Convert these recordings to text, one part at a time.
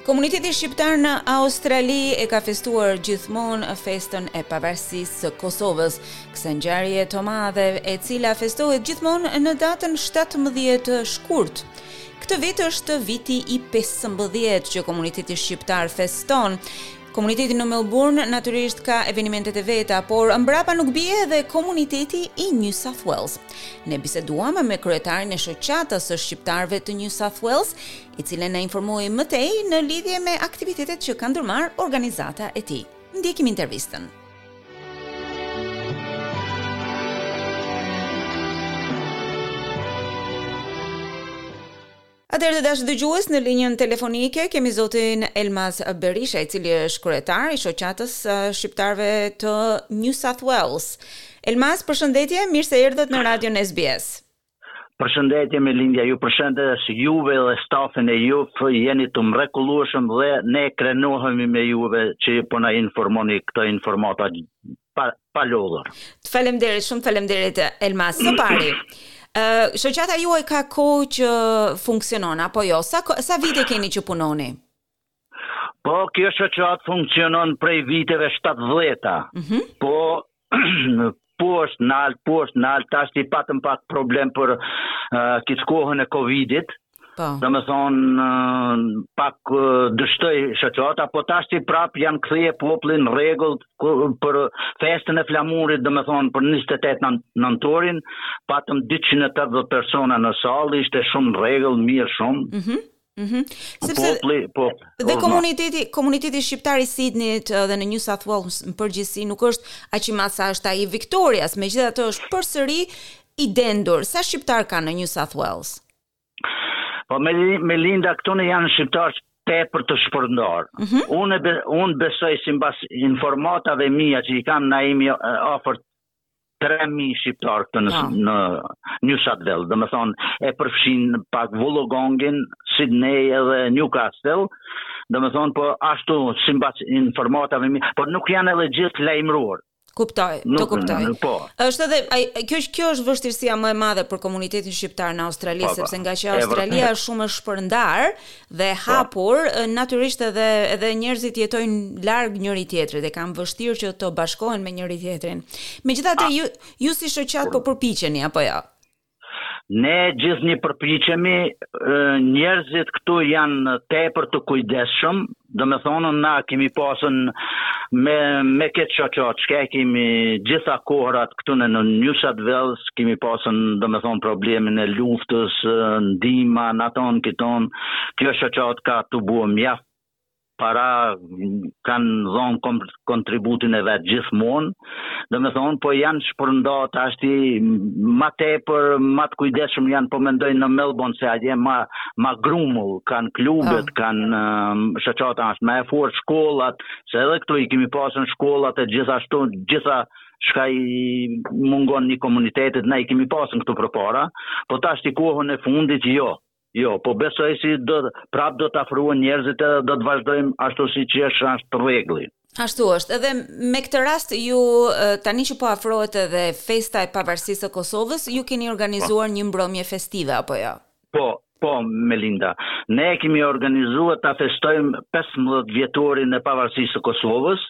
Komuniteti shqiptar në Australi e ka festuar gjithmonë festën e pavarësisë së Kosovës. Kësaj ngjarje të madhe, e cila festohet gjithmonë në datën 17 shkurt. Këtë vit është viti i 15 që komuniteti shqiptar feston Komuniteti në Melbourne natyrisht ka evenimentet e veta, por mbrapa nuk bie edhe komuniteti i New South Wales. Ne biseduam me kryetarin e shoqatës së shqiptarëve të New South Wales, i cili na informoi më tej në lidhje me aktivitetet që ka ndërmarr organizata e tij. Ndjekim intervistën. Atëherë të dashur dëgjues në linjën telefonike kemi zotin Elmaz Berisha i cili është kryetar i shoqatës shqiptarëve të New South Wales. Elmaz, përshëndetje, mirë se erdhët në radion SBS. Përshëndetje Melinda, ju përshëndes juve dhe stafin e juaj, jeni të mrekullueshëm dhe ne krenohemi me juve që po na informoni këto informata pa pa lodhur. Të faleminderit, shumë faleminderit Elmaz. Së pari, ë shoqata juaj ka kohë që funksionon apo jo? Sa sa vite keni që punoni? Po, kjo shoqatë funksionon prej viteve 70-ta. Mm -hmm. Po, posht nalt, posht nalt, tashti patëm pak problem për uh, këtë kohën e Covidit, Po. Domethënë, pak dështoi shoqata, po tashti prap janë kthye populli n'rregull për festën e flamurit, domethënë, për 28 nëntorin, patëm 280 persona në sallë, ishte shumë rregull, mirë shumë. Mm -hmm. Mm -hmm. Sepse populli, po, dhe komuniteti, komuniteti shqiptar i Sidneit dhe në New South Wales në përgjithësi nuk është aq i madh sa është ai i Victorias, megjithatë është përsëri i dendur. Sa shqiptarë ka në New South Wales? Po me, Melinda këtu janë shqiptarët tepër të shpërndar. Mm -hmm. Unë be, un besoj simbas informatave mija që i kam na jemi afër 3.000 shqiptarë këtu në, ah. në New South Wales. Domethënë, e përfshin pak Wollongongun, Sydney edhe Newcastle. Domethënë, po ashtu, simbas informatave mija, por nuk janë edhe gjithë të lajmruar. Kuptoj, nuk, të kuptoj. Nuk, po. Është edhe ai kjo është kjo është vështirësia më e madhe për komunitetin shqiptar në Australi, po, po. sepse ngaqë Australia është shumë e shpërndarë dhe e po. hapur, po. natyrisht edhe edhe njerëzit jetojnë larg njëri-tjetrit, e kanë vështirë që të bashkohen me njëri-tjetrin. Megjithatë ju ju si shoqatë po përpiqeni apo jo? Ja? Ne gjithnjë përpiqemi, njerëzit këtu janë tepër të kujdesshëm, domethënë na kemi pasën me me këtë shoqatë, çka e kemi gjitha kohërat këtu në New South Wales, kemi pasën domethënë problemin e luftës, ndihma, naton, kiton, kjo shoqatë ka tubuar mjaft para kanë dhënë kontributin e vet gjithmonë. Domethënë po janë shpërnda tashti ma tepër, ma të kujdesshëm janë po mendoj në Melbourne se atje ma ma grumull kanë klubet, oh. kanë shoqata është më e fortë shkollat, se edhe këtu i kemi pasën shkollat e gjithashtu gjitha çka i mungon një komunitetit, ne i kemi pasën këtu përpara, po tashti kohën e fundit jo, Jo, po besoj se do prap do të afruan njerëzit edhe do të vazhdojmë ashtu siç është asht rregulli. Ashtu është. Edhe me këtë rast ju tani që po afrohet edhe festa e pavarësisë së Kosovës, ju keni organizuar po. një mbrëmje festive apo jo? Po, po Melinda. Ne e kemi organizuar ta festojmë 15 vjetorin e pavarësisë së Kosovës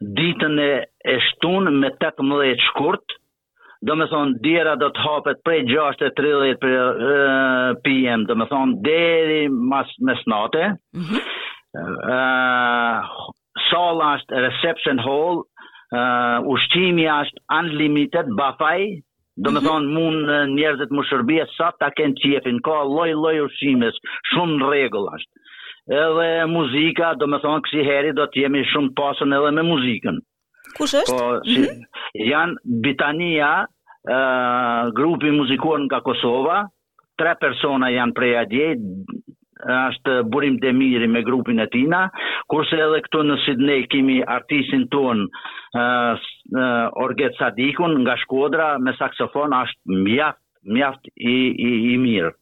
ditën e shtunë me 18 shkurt domethonë dera do të hapet prej 6.30 PM, domethonë deri mas mesnate. Mm -hmm. uh, sala është reception hall, uh, ushqimi është unlimited, buffet, Domethonë mhm. mund njerëzit m'u shërbye sa ta kenë qefin, ka lloj lloj ushqimesh, shumë në rregull është. Edhe muzika, domethonë kësi heri do të jemi shumë pasën edhe me muzikën. Kush është? Po, si, mm -hmm. janë Bitania, uh, grupi muzikor nga Kosova, tre persona janë prej atje, është Burim Demiri me grupin e tina, kurse edhe këtu në Sydney kemi artistin tonë uh, uh, Orget Sadikun nga Shkodra me saksofon është mjaft, mjaft i, i, i mirë.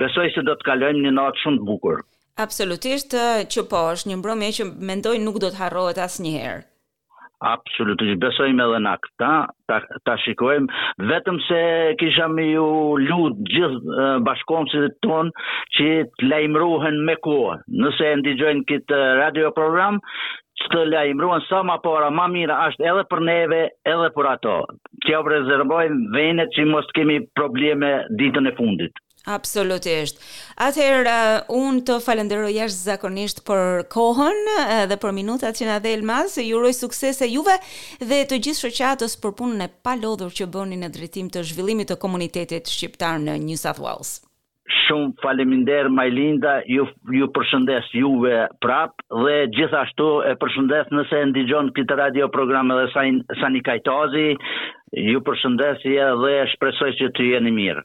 Besoj se do të kalojmë një natë shumë të bukur. Absolutisht që po, është një mbrëmje që mendoj nuk do të harrohet asnjëherë. Absolutisht, besojmë edhe na këta, ta, ta shikojmë, vetëm se kisha me ju lutë gjithë bashkëkombësit tonë që të lajmërohen me kohë. Nëse e ndigjojnë këtë radio program, që të lajmërohen sa ma para, ma mirë asht edhe për neve, edhe për ato. T'jau rezervojmë venet që mos t'kemi probleme ditën e fundit. Absolutisht. Atëherë unë të falënderoj jashtëzakonisht për kohën dhe për minutat që na dhe Elmaz, ju uroj suksese juve dhe të gjithë shoqatës për punën e palodhur që bëni në drejtim të zhvillimit të komunitetit shqiptar në New South Wales. Shumë faleminderit Majlinda, ju ju përshëndes juve prap dhe gjithashtu e përshëndes nëse e ndigjon këtë radio program edhe Sani Kajtazi, ju përshëndes edhe shpresoj që të jeni mirë.